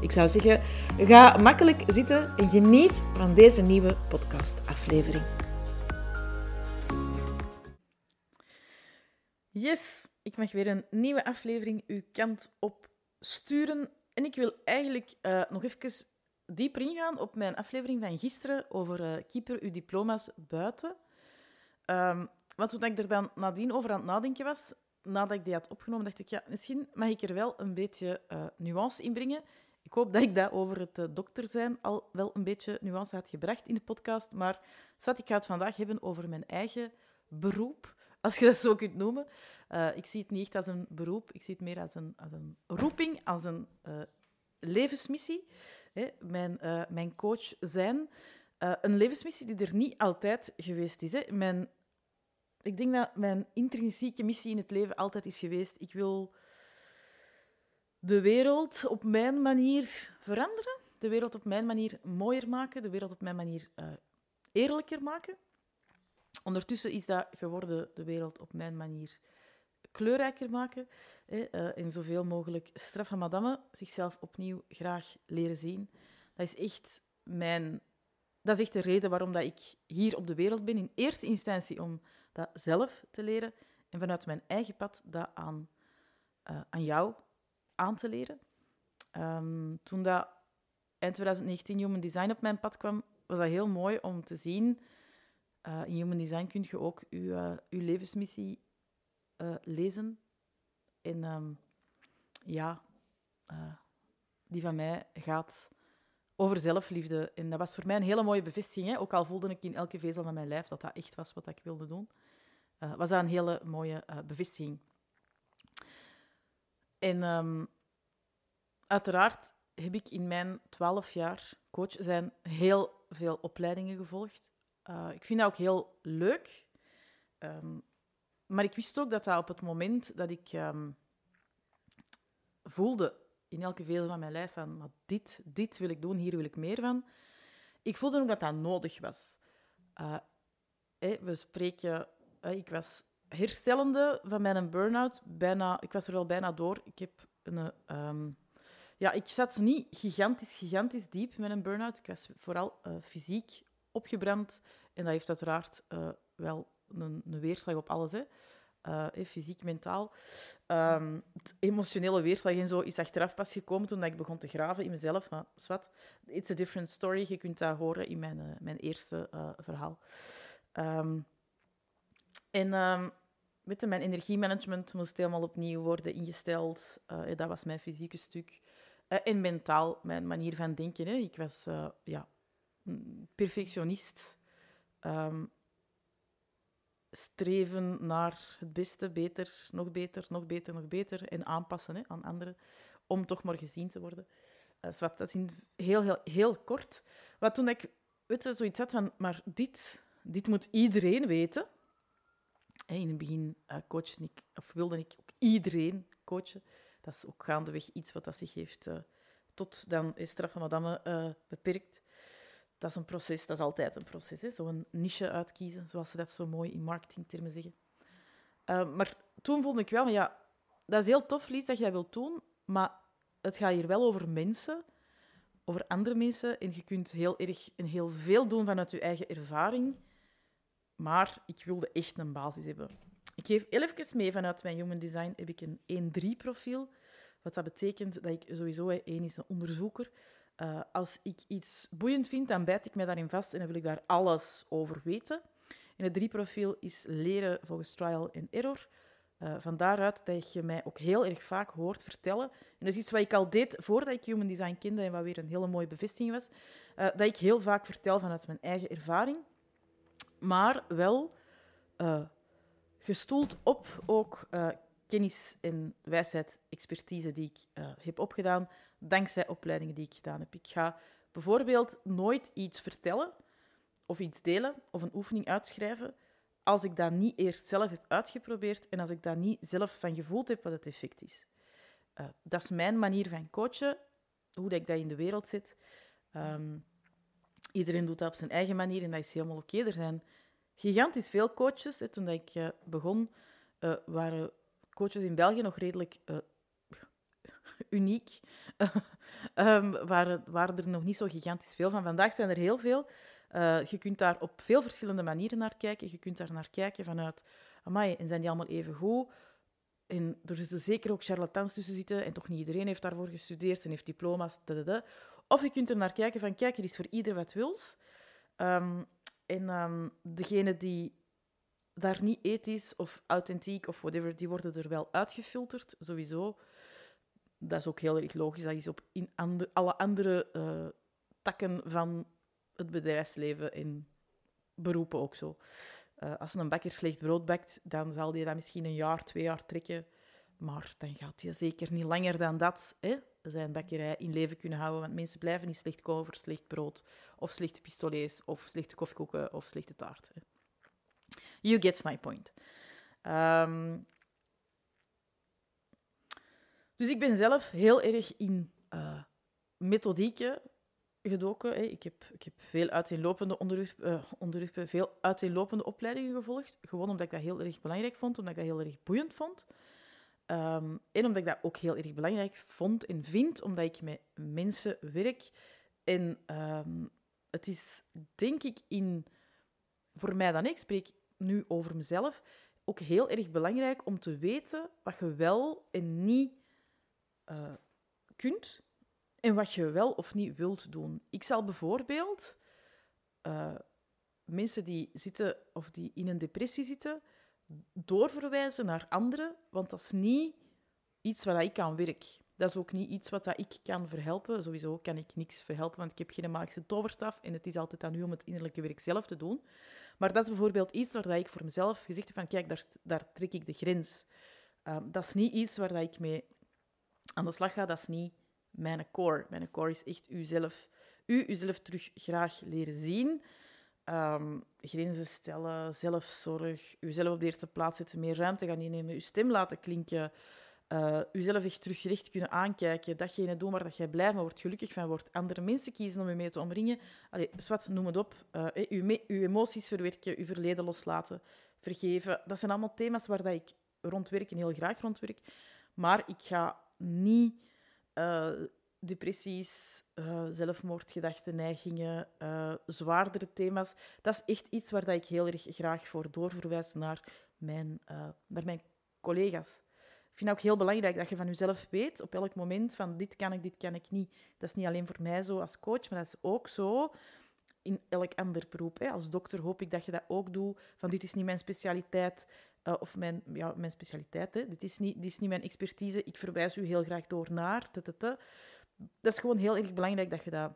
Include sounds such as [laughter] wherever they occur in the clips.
Ik zou zeggen, ga makkelijk zitten en geniet van deze nieuwe podcastaflevering. Yes, ik mag weer een nieuwe aflevering uw kant op sturen. En ik wil eigenlijk uh, nog even dieper ingaan op mijn aflevering van gisteren over uh, keeper uw diploma's buiten. Um, want toen ik er dan nadien over aan het nadenken was, nadat ik die had opgenomen, dacht ik, ja, misschien mag ik er wel een beetje uh, nuance in brengen. Ik hoop dat ik dat over het uh, dokter zijn al wel een beetje nuance had gebracht in de podcast. Maar wat ik ga het vandaag hebben over mijn eigen beroep, [laughs] als je dat zo kunt noemen. Uh, ik zie het niet echt als een beroep, ik zie het meer als een, als een roeping, als een uh, levensmissie. Hè, mijn, mijn coach zijn. een levensmissie die er niet altijd geweest is. Hè. Mijn, ik denk dat mijn intrinsieke missie in het leven altijd is geweest. Ik wil de wereld op mijn manier veranderen, de wereld op mijn manier mooier maken, de wereld op mijn manier uh, eerlijker maken. Ondertussen is dat geworden de wereld op mijn manier kleurrijker maken hè, en zoveel mogelijk straffe madammen zichzelf opnieuw graag leren zien. Dat is echt mijn... Dat is echt de reden waarom dat ik hier op de wereld ben. In eerste instantie om dat zelf te leren en vanuit mijn eigen pad dat aan, uh, aan jou aan te leren. Um, toen dat eind 2019 Human Design op mijn pad kwam, was dat heel mooi om te zien. Uh, in Human Design kun je ook je, uw levensmissie uh, lezen. En um, ja, die van mij gaat over zelfliefde. En dat was voor mij een hele mooie bevestiging. Hè? Ook al voelde ik in elke vezel van mijn lijf dat dat echt was wat ik wilde doen, was dat een hele mooie bevestiging. En um, uiteraard heb ik in mijn twaalf jaar coach zijn heel veel opleidingen gevolgd. Uh, ik vind dat ook heel leuk. Um, maar ik wist ook dat dat op het moment dat ik um, voelde in elke vezel van mijn lijf van dit, dit wil ik doen, hier wil ik meer van. Ik voelde ook dat dat nodig was. Uh, we spreken, ik was herstellende van mijn burn-out. Bijna, ik was er wel bijna door. Ik heb een... Um, ja, ik zat niet gigantisch, gigantisch diep met een burn-out. Ik was vooral uh, fysiek opgebrand. En dat heeft uiteraard uh, wel een, een, weerslag op alles. Hè. Uh, fysiek, mentaal. Het emotionele weerslag en zo is achteraf pas gekomen toen ik begon te graven in mezelf. Maar zwart, it's a different story. Je kunt dat horen in mijn, mijn eerste verhaal. Um, en um, mijn energiemanagement moest helemaal opnieuw worden ingesteld. Uh, dat was mijn fysieke stuk. Uh, en mentaal, mijn manier van denken. Hè. Ik was uh, ja, perfectionist. Um, streven naar het beste, beter, nog beter, nog beter, nog beter. En aanpassen hè, aan anderen, om toch maar gezien te worden. Dat is heel, heel, heel kort. Wat toen ik weet zoiets had van, maar dit, dit moet iedereen weten in het begin uh, coachte ik, of wilde ik ook iedereen coachen. Dat is ook gaandeweg iets wat dat zich heeft uh, tot dan is straffe madame uh, beperkt. Dat is een proces, dat is altijd een proces. Zo'n niche uitkiezen, zoals ze dat zo mooi in marketingtermen zeggen. maar toen voelde ik wel, ja, dat is heel tof, Lies, dat jij wilt doen, maar het gaat hier wel over mensen, over andere mensen. En je kunt heel erg en heel veel doen vanuit je eigen ervaring. Maar ik wilde echt een basis hebben. Ik geef even mee vanuit mijn Human Design heb ik een 1-3-profiel. Wat dat betekent dat ik sowieso, één is een onderzoeker. Uh, als ik iets boeiend vind, dan bijt ik mij daarin vast en dan wil ik daar alles over weten. En het 3-profiel is leren volgens trial and error. Uh, van daaruit dat je mij ook heel erg vaak hoort vertellen. En dat is iets wat ik al deed voordat ik Human Design kende en wat weer een hele mooie bevestiging was. Uh, dat ik heel vaak vertel vanuit mijn eigen ervaring maar wel uh, gestoeld op ook uh, kennis en wijsheid, expertise die ik uh, heb opgedaan, dankzij opleidingen die ik gedaan heb. Ik ga bijvoorbeeld nooit iets vertellen of iets delen of een oefening uitschrijven als ik dat niet eerst zelf heb uitgeprobeerd en als ik dat niet zelf van gevoeld heb wat het effect is. Dat is mijn manier van coachen, hoe dat ik dat in de wereld zet. Um, iedereen doet dat op zijn eigen manier en dat is helemaal oké. Er zijn gigantisch veel coaches. Toen ik uh, begon, uh, waren coaches in België nog redelijk [laughs] uniek. um, [laughs] waren, waren er nog niet zo gigantisch veel van. Vandaag zijn er heel veel. Je kunt daar op veel verschillende manieren naar kijken. Je kunt daar naar kijken vanuit, amai, en zijn die allemaal even goed? En er zitten zeker ook charlatans tussen zitten, en toch niet iedereen heeft daarvoor gestudeerd en heeft diploma's. Of je kunt er naar kijken van, kijk, er is voor ieder wat wils. Um, en um, degene die daar niet ethisch of authentiek of whatever, die worden er wel uitgefilterd, sowieso. Dat is ook heel erg logisch. Dat is op in alle andere uh, takken van het bedrijfsleven en beroepen ook zo. Uh, als een bakker slecht brood bakt, dan zal die dat misschien een jaar, twee jaar trekken. Maar dan gaat hij zeker niet langer dan dat hè, zijn bakkerij in leven kunnen houden. Want mensen blijven niet slecht komen voor slecht brood, of slechte pistolets, of slechte koffiekoeken, of slechte taart. Hè. You get my point. Um, dus ik ben zelf heel erg in uh, methodieken gedoken. Hè. Ik, heb, ik heb veel uiteenlopende onderwerpen, uh, onderwerpen, veel uiteenlopende opleidingen gevolgd. Gewoon omdat ik dat heel erg belangrijk vond, omdat ik dat heel erg boeiend vond. Um, en omdat ik dat ook heel erg belangrijk vond en vind, omdat ik met mensen werk. En um, het is, denk ik, in, voor mij dan ik spreek nu over mezelf, ook heel erg belangrijk om te weten wat je wel en niet uh, kunt en wat je wel of niet wilt doen. Ik zal bijvoorbeeld uh, mensen die zitten of die in een depressie zitten, doorverwijzen naar anderen, want dat is niet iets waar ik aan werk. Dat is ook niet iets wat ik kan verhelpen. Sowieso kan ik niks verhelpen, want ik heb geen magische toverstaf en het is altijd aan u om het innerlijke werk zelf te doen. Maar dat is bijvoorbeeld iets waar ik voor mezelf gezegd heb van kijk, daar, daar trek ik de grens. Um, dat is niet iets waar ik mee aan de slag ga, dat is niet mijn core. Mijn core is echt uzelf, u uzelf terug graag leren zien. Um, grenzen stellen, zelfzorg, uzelf op de eerste plaats zetten, meer ruimte gaan innemen, uw stem laten klinken, uh, echt terugrecht kunnen aankijken, datgene doen waar dat jij blij van wordt, gelukkig van wordt, andere mensen kiezen om je mee te omringen. Allee, zwart, noem het op. Uh, uw, emoties verwerken, uw verleden loslaten, vergeven. Dat zijn allemaal thema's waar dat ik rondwerk en heel graag rondwerk. Maar ik ga niet uh, depressies, uh, zelfmoordgedachten, neigingen, uh, zwaardere thema's. Dat is echt iets waar dat ik heel erg graag voor doorverwijs naar mijn, naar mijn collega's. Ik vind het ook heel belangrijk dat je van jezelf weet op elk moment van dit kan ik, dit kan ik niet. Dat is niet alleen voor mij zo als coach, maar dat is ook zo in elk ander beroep. Hè. Als dokter hoop ik dat je dat ook doet. Van dit is niet mijn specialiteit, of mijn, ja, mijn specialiteit. Hè. Dit, is niet, dit is niet mijn expertise. Ik verwijs u heel graag door naar. Dat is gewoon heel erg belangrijk dat je dat,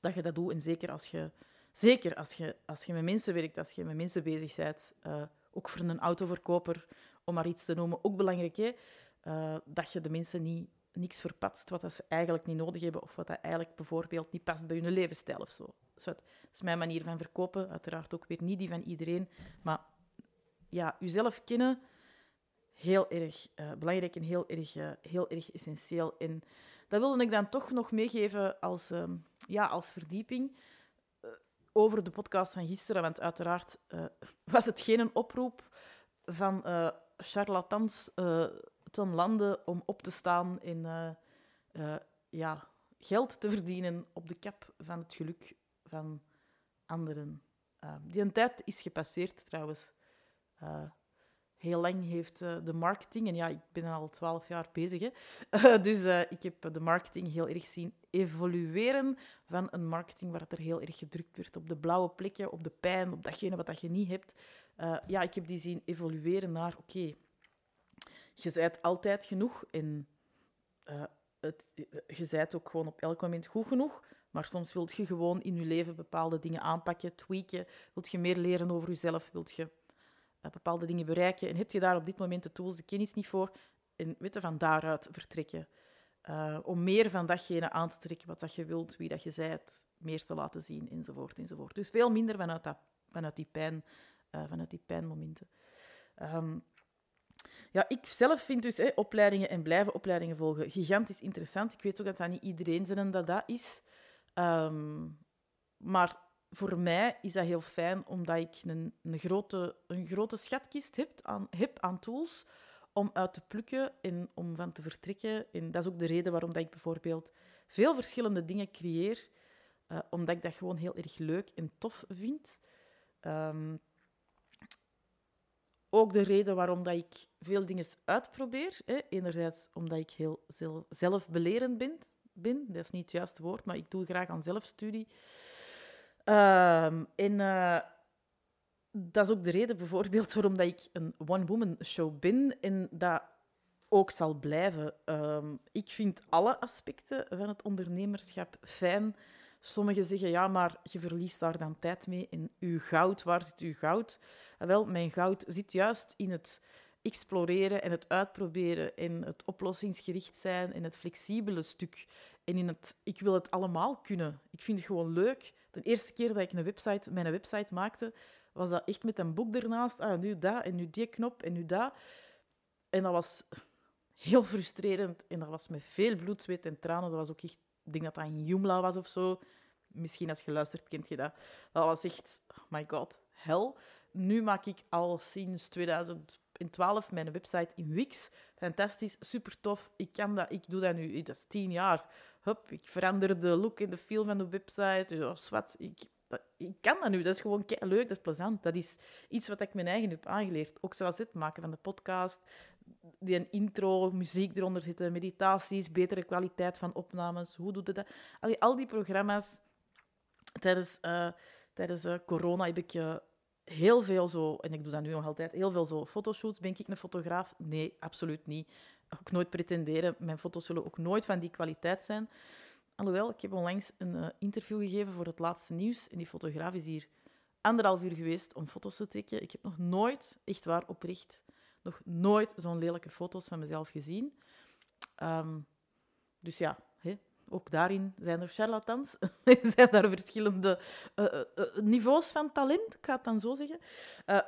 dat, je dat doet. En zeker als je, zeker als je, als je met mensen werkt, als je met mensen bezig bent. Uh, ook voor een autoverkoper, om maar iets te noemen, ook belangrijk. Hè? Uh, dat je de mensen niet niks verpatst wat ze eigenlijk niet nodig hebben of wat dat eigenlijk bijvoorbeeld niet past bij hun levensstijl of zo. Dus dat is mijn manier van verkopen. Uiteraard ook weer niet die van iedereen. Maar ja, uzelf kennen, heel erg uh, belangrijk en heel erg, heel erg essentieel. En dat wilde ik dan toch nog meegeven als, uh, ja, als verdieping eh, over de podcast van gisteren. Want uiteraard [laughs] was het geen een oproep van charlatans ten lande om op te staan en ja, geld te verdienen op de kap van het geluk van anderen. die een tijd is gepasseerd trouwens. Uh, heel lang heeft uh, de marketing, en ja, ik ben al twaalf jaar bezig, hè, uh, [laughs] dus ik heb de marketing heel erg zien evolueren van een marketing waar het er heel erg gedrukt werd op de blauwe plekken, op de pijn, op datgene wat dat je niet hebt. ja, ik heb die zien evolueren naar, oké, je zijt altijd genoeg en het, je zijt ook gewoon op elk moment goed genoeg, maar soms wilt je gewoon in je leven bepaalde dingen aanpakken, tweaken, wilt je meer leren over jezelf, wilt je bepaalde dingen bereiken en heb je daar op dit moment de tools, de kennis niet voor, en weet van daaruit vertrekken. Uh, om meer van datgene aan te trekken wat dat je wilt, wie dat je zijt, meer te laten zien, enzovoort, enzovoort. Dus veel minder vanuit, dat, vanuit, die, pijn, uh, vanuit die pijnmomenten. Um, ja, ik zelf vind dus opleidingen en blijven opleidingen volgen gigantisch interessant. Ik weet ook dat dat niet iedereen zijn dat dat is. Um, maar voor mij is dat heel fijn, omdat ik een, een, grote, een grote schatkist heb aan, heb aan tools om uit te plukken en om van te vertrekken. En dat is ook de reden waarom dat ik bijvoorbeeld veel verschillende dingen creëer, uh, omdat ik dat gewoon heel erg leuk en tof vind. Um, ook de reden waarom dat ik veel dingen uitprobeer. Hè. Enerzijds omdat ik heel zelfbelerend ben, ben. Dat is niet het juiste woord, maar ik doe graag aan zelfstudie. En uh, dat is ook de reden bijvoorbeeld waarom dat ik een one-woman show ben en dat ook zal blijven. Um, ik vind alle aspecten van het ondernemerschap fijn. Sommigen zeggen, ja, maar je verliest daar dan tijd mee. En uw goud, waar zit uw goud? Ah, wel, mijn goud zit juist in het exploreren en het uitproberen en het oplossingsgericht zijn en het flexibele stuk. En in het, ik wil het allemaal kunnen. Ik vind het gewoon leuk. De eerste keer dat ik een website, mijn website maakte, was dat echt met een boek ernaast. Ah, nu dat en nu die knop en nu dat. En dat was heel frustrerend. En dat was met veel bloed, zweet en tranen. Dat was ook echt, ik denk dat dat een Joomla was of zo. Misschien als je luistert, kent je dat. Dat was echt, oh my god, hel. Nu maak ik al sinds 2012 mijn website in Wix. Fantastisch, super tof. Ik, kan dat, ik doe dat nu, dat is tien jaar. Hup, ik verander de look en de feel van de website. Dus, wat, ik, ik kan dat nu. Dat is gewoon leuk, dat is plezant. Dat is iets wat ik mijn eigen heb aangeleerd. Ook zoals het maken van de podcast, die een intro, muziek eronder zitten, meditaties, betere kwaliteit van opnames. Hoe doe je dat? Al die programma's. Tijdens, uh, tijdens uh, corona heb ik uh, heel veel zo, en ik doe dat nu nog altijd, heel veel zo fotoshoots. Ben ik een fotograaf? Nee, absoluut niet. Ook nooit pretenderen. Mijn foto's zullen ook nooit van die kwaliteit zijn. Alhoewel, ik heb onlangs een uh, interview gegeven voor het laatste nieuws. En die fotograaf is hier anderhalf uur geweest om foto's te trekken. Ik heb nog nooit, echt waar, oprecht, nog nooit zo'n lelijke foto's van mezelf gezien. Um, dus ja, ook daarin zijn er charlatans. [laughs] zijn daar verschillende uh, uh, niveaus van talent, ik ga het dan zo zeggen.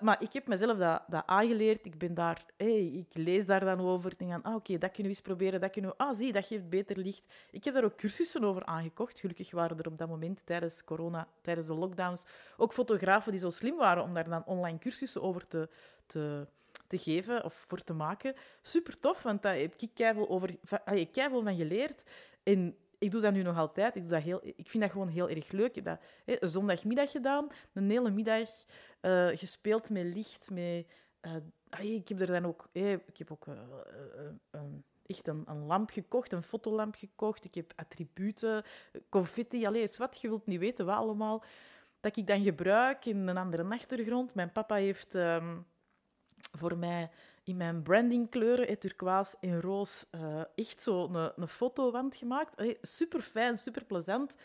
Maar ik heb mezelf dat, dat aangeleerd. Ik ben daar, hey, ik lees daar dan over. Ik denk aan, ah, oké, dat kunnen we eens proberen. Dat kunnen we, ah, zie, dat geeft beter licht. Ik heb daar ook cursussen over aangekocht. Gelukkig waren er op dat moment, tijdens corona, tijdens de lockdowns, ook fotografen die zo slim waren om daar dan online cursussen over te, te te geven of voor te maken. Super tof, want daar heb ik keihard over, keihard van geleerd. En ik doe dat nu nog altijd. Ik, doe dat heel, ik vind dat gewoon heel erg leuk. Ik heb dat hè, een zondagmiddag gedaan, een hele middag uh, gespeeld met licht. Met, uh, ik heb er dan ook, ik heb ook uh, echt een, een, lamp gekocht, een fotolamp gekocht. Ik heb attributen, confetti, alles wat je wilt niet weten, wat allemaal. Dat ik dan gebruik in een andere achtergrond. Mijn papa heeft um, voor mij in mijn brandingkleuren, turquoise en roos, uh, echt zo een, een fotowand gemaakt. Allee, super fijn, super plezant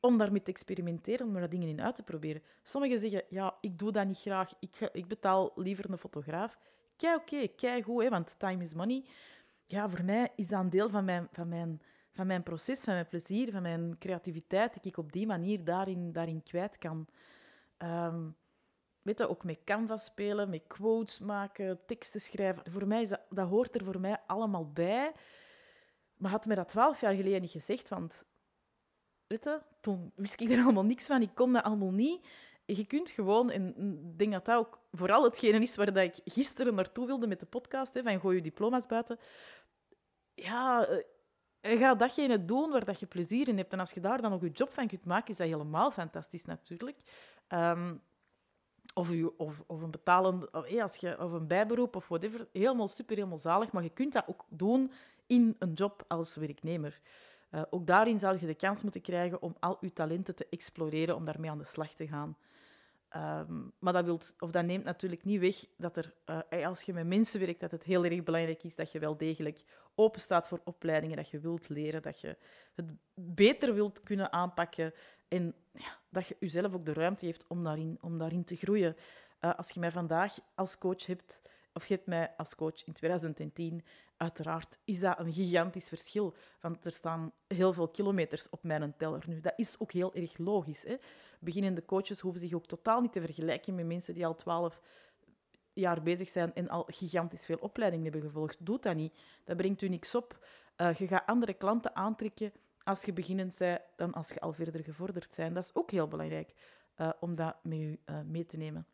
om daarmee te experimenteren, om er dingen in uit te proberen. Sommigen zeggen, ja, ik doe dat niet graag, ik, ik betaal liever een fotograaf. Kei oké, kei goed, want time is money. Ja, voor mij is dat een deel van mijn, van mijn, van mijn proces, van mijn plezier, van mijn creativiteit, dat ik op die manier daarin, daarin kwijt kan. Um, Weet ook met canvas spelen, met quotes maken, teksten schrijven. Voor mij is dat, dat hoort er voor mij allemaal bij. Maar had me dat twaalf jaar geleden niet gezegd, want weet toen wist ik er allemaal niks van. Ik kon dat allemaal niet. Je kunt gewoon, en ik denk dat dat ook vooral hetgene is waar dat ik gisteren naartoe wilde met de podcast, hè, van gooi je diploma's buiten. Ja, eh, ga datgene doen waar dat je plezier in hebt. En als je daar dan nog je job van kunt maken, is dat helemaal fantastisch natuurlijk. Um, of, of, of een betalen, of, als je, of een bijberoep of whatever. Helemaal super, helemaal zalig. Maar je kunt dat ook doen in een job als werknemer. Uh, ook daarin zou je de kans moeten krijgen om al je talenten te exploreren, om daarmee aan de slag te gaan. Um, maar dat, wilt, of dat neemt natuurlijk niet weg dat er, uh, als je met mensen werkt, dat het heel erg belangrijk is dat je wel degelijk open staat voor opleidingen, dat je wilt leren, dat je het beter wilt kunnen aanpakken, en ja, dat je jezelf ook de ruimte heeft om daarin, om daarin te groeien. Uh, als je mij vandaag als coach hebt, of je hebt mij als coach in 2010. Uiteraard is dat een gigantisch verschil, want er staan heel veel kilometers op mijn teller nu. Dat is ook heel erg logisch. Hè? Beginnende coaches hoeven zich ook totaal niet te vergelijken met mensen die al 12 jaar bezig zijn en al gigantisch veel opleidingen hebben gevolgd. Doe dat niet. Dat brengt u niks op. Uh, je gaat andere klanten aantrekken als je beginnend bent dan als je al verder gevorderd bent. Dat is ook heel belangrijk uh, om dat met u uh, mee te nemen.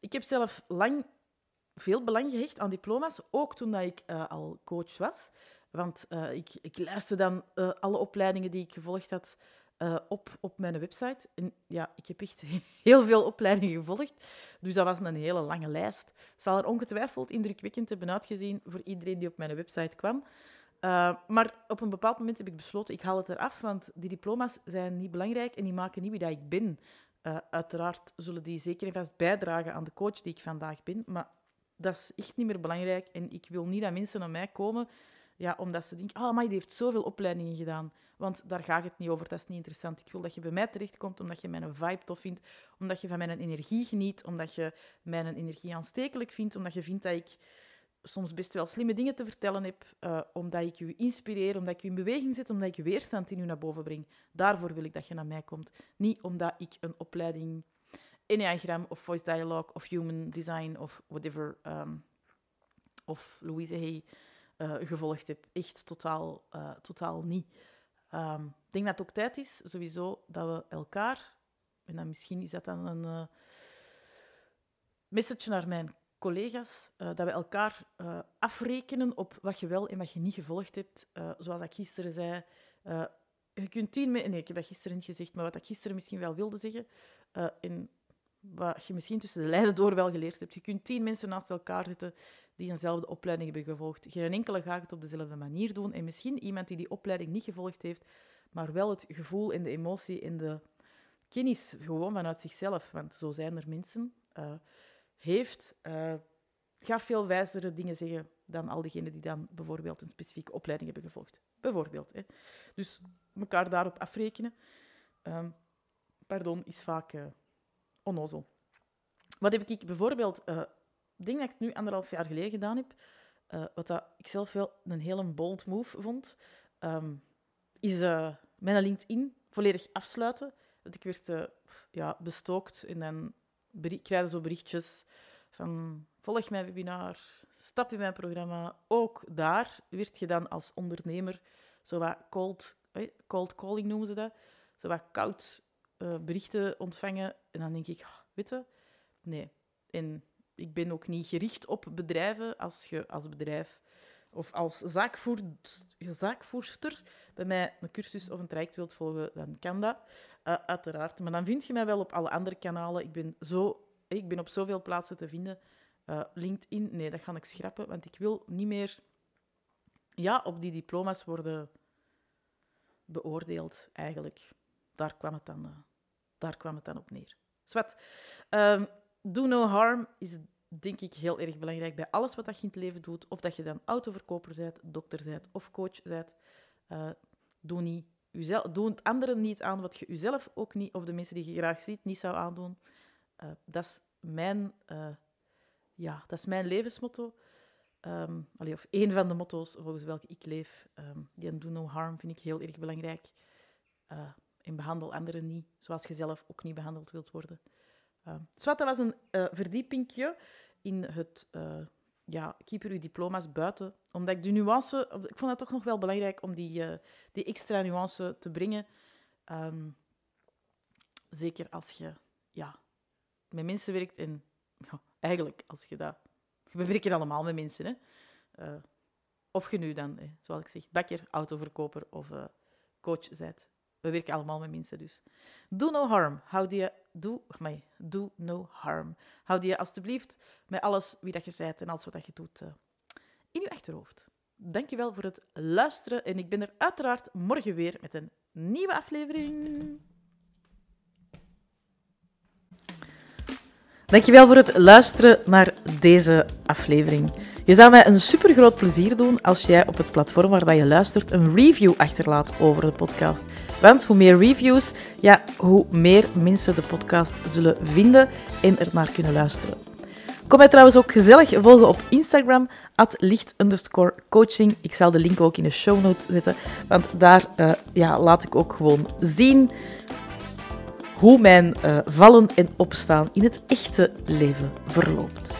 Ik heb zelf lang veel belang gehecht aan diploma's, ook toen dat ik al coach was. Want ik, ik luisterde dan alle opleidingen die ik gevolgd had op, op mijn website. En ja, ik heb echt [laughs] heel veel opleidingen gevolgd, dus dat was een hele lange lijst. Zal er ongetwijfeld indrukwekkend hebben uitgezien voor iedereen die op mijn website kwam. Maar op een bepaald moment heb ik besloten, ik haal het eraf, want die diploma's zijn niet belangrijk en die maken niet wie dat ik ben. Uiteraard zullen die zeker en vast bijdragen aan de coach die ik vandaag ben, maar dat is echt niet meer belangrijk. En ik wil niet dat mensen naar mij komen ja, omdat ze denken, ah, maar die heeft zoveel opleidingen gedaan. Want daar gaat het niet over, dat is niet interessant. Ik wil dat je bij mij terechtkomt omdat je mijn vibe tof vindt, omdat je van mijn energie geniet, omdat je mijn energie aanstekelijk vindt, omdat je vindt dat ik soms best wel slimme dingen te vertellen heb, uh, omdat ik je inspireer, omdat ik je in beweging zet, omdat ik weerstand in je naar boven breng. Daarvoor wil ik dat je naar mij komt. Niet omdat ik een opleiding Enneagram of Voice Dialogue of Human Design of whatever, um, of Louise Hay uh, gevolgd heb. Echt totaal, uh, totaal niet. Um, ik denk dat het ook tijd is, sowieso, dat we elkaar, en dan misschien is dat dan een uh, message naar mijn collega's, dat we elkaar afrekenen op wat je wel en wat je niet gevolgd hebt. zoals ik gisteren zei, je kunt tien... Nee, ik heb dat gisteren niet gezegd, maar wat ik gisteren misschien wel wilde zeggen, en wat je misschien tussen de lijnen door wel geleerd hebt. Je kunt tien mensen naast elkaar zetten die eenzelfde opleiding hebben gevolgd. Geen enkele gaat het op dezelfde manier doen. En misschien iemand die die opleiding niet gevolgd heeft, maar wel het gevoel en de emotie en de kennis gewoon vanuit zichzelf, want zo zijn er mensen, uh, heeft, uh, gaat veel wijzere dingen zeggen dan al diegenen die dan bijvoorbeeld een specifieke opleiding hebben gevolgd. Bijvoorbeeld. Hè. Dus elkaar daarop afrekenen, um, pardon, is vaak uh, onnozel. Wat heb ik bijvoorbeeld ik denk dat ik nu anderhalf jaar geleden gedaan heb, uh, wat dat ik zelf wel een hele bold move vond, um, is uh, mijn LinkedIn volledig afsluiten. Want ik werd ja, bestookt en dan krijg zo berichtjes van volg mijn webinar, stap in mijn programma. Ook daar werd je dan als ondernemer zo wat cold, cold calling noemen ze dat, zo wat koud berichten ontvangen. En dan denk ik, weet je, nee. En ik ben ook niet gericht op bedrijven. Als je als bedrijf of als zaakvoer, zaakvoerster bij mij een cursus of een traject wilt volgen, dan kan dat, uh, uiteraard. Maar dan vind je mij wel op alle andere kanalen. Ik ben, zo, ik ben op zoveel plaatsen te vinden. Uh, LinkedIn, nee, dat ga ik schrappen, want ik wil niet meer ja, op die diploma's worden beoordeeld, eigenlijk. Daar kwam het dan, daar kwam het dan op neer. Zwat. Um, do no harm is denk ik heel erg belangrijk bij alles wat je in het leven doet. Of dat je dan autoverkoper bent, dokter bent of coach bent. Uh, doe, niet uzelf, doe anderen niet aan wat je jezelf ook niet, of de mensen die je graag ziet, niet zou aandoen. Uh, dat, is mijn, uh, ja, dat is mijn levensmotto. Um, of één van de motto's volgens welke ik leef. Um, die do no harm vind ik heel erg belangrijk. En behandel anderen niet zoals je zelf ook niet behandeld wilt worden. Dat was een uh, verdiepingje in het uh, ja, keeper uw diploma's buiten. Omdat ik de nuance... Ik vond het toch nog wel belangrijk om die, uh, die extra nuance te brengen. Um, zeker als je ja, met mensen werkt en... Ja, eigenlijk, als je dat... We werken allemaal met mensen, hè. Of je nu dan, zoals ik zeg, bakker, autoverkoper of coach bent. We werken allemaal met mensen, dus. Do no harm. Houd je do, my, do no harm. Houd je alstublieft met alles wie dat je bent en alles wat je doet uh, in je achterhoofd. Dankjewel voor het luisteren en ik ben er uiteraard morgen weer met een nieuwe aflevering. Dankjewel voor het luisteren naar deze aflevering. Je zou mij een super groot plezier doen als jij op het platform waarbij je luistert een review achterlaat over de podcast. Want hoe meer reviews, ja, hoe meer mensen de podcast zullen vinden en er naar kunnen luisteren. Kom mij trouwens ook gezellig volgen op Instagram, at licht coaching. Ik zal de link ook in de show notes zetten, want daar eh, ja, laat ik ook gewoon zien hoe mijn eh, vallen en opstaan in het echte leven verloopt.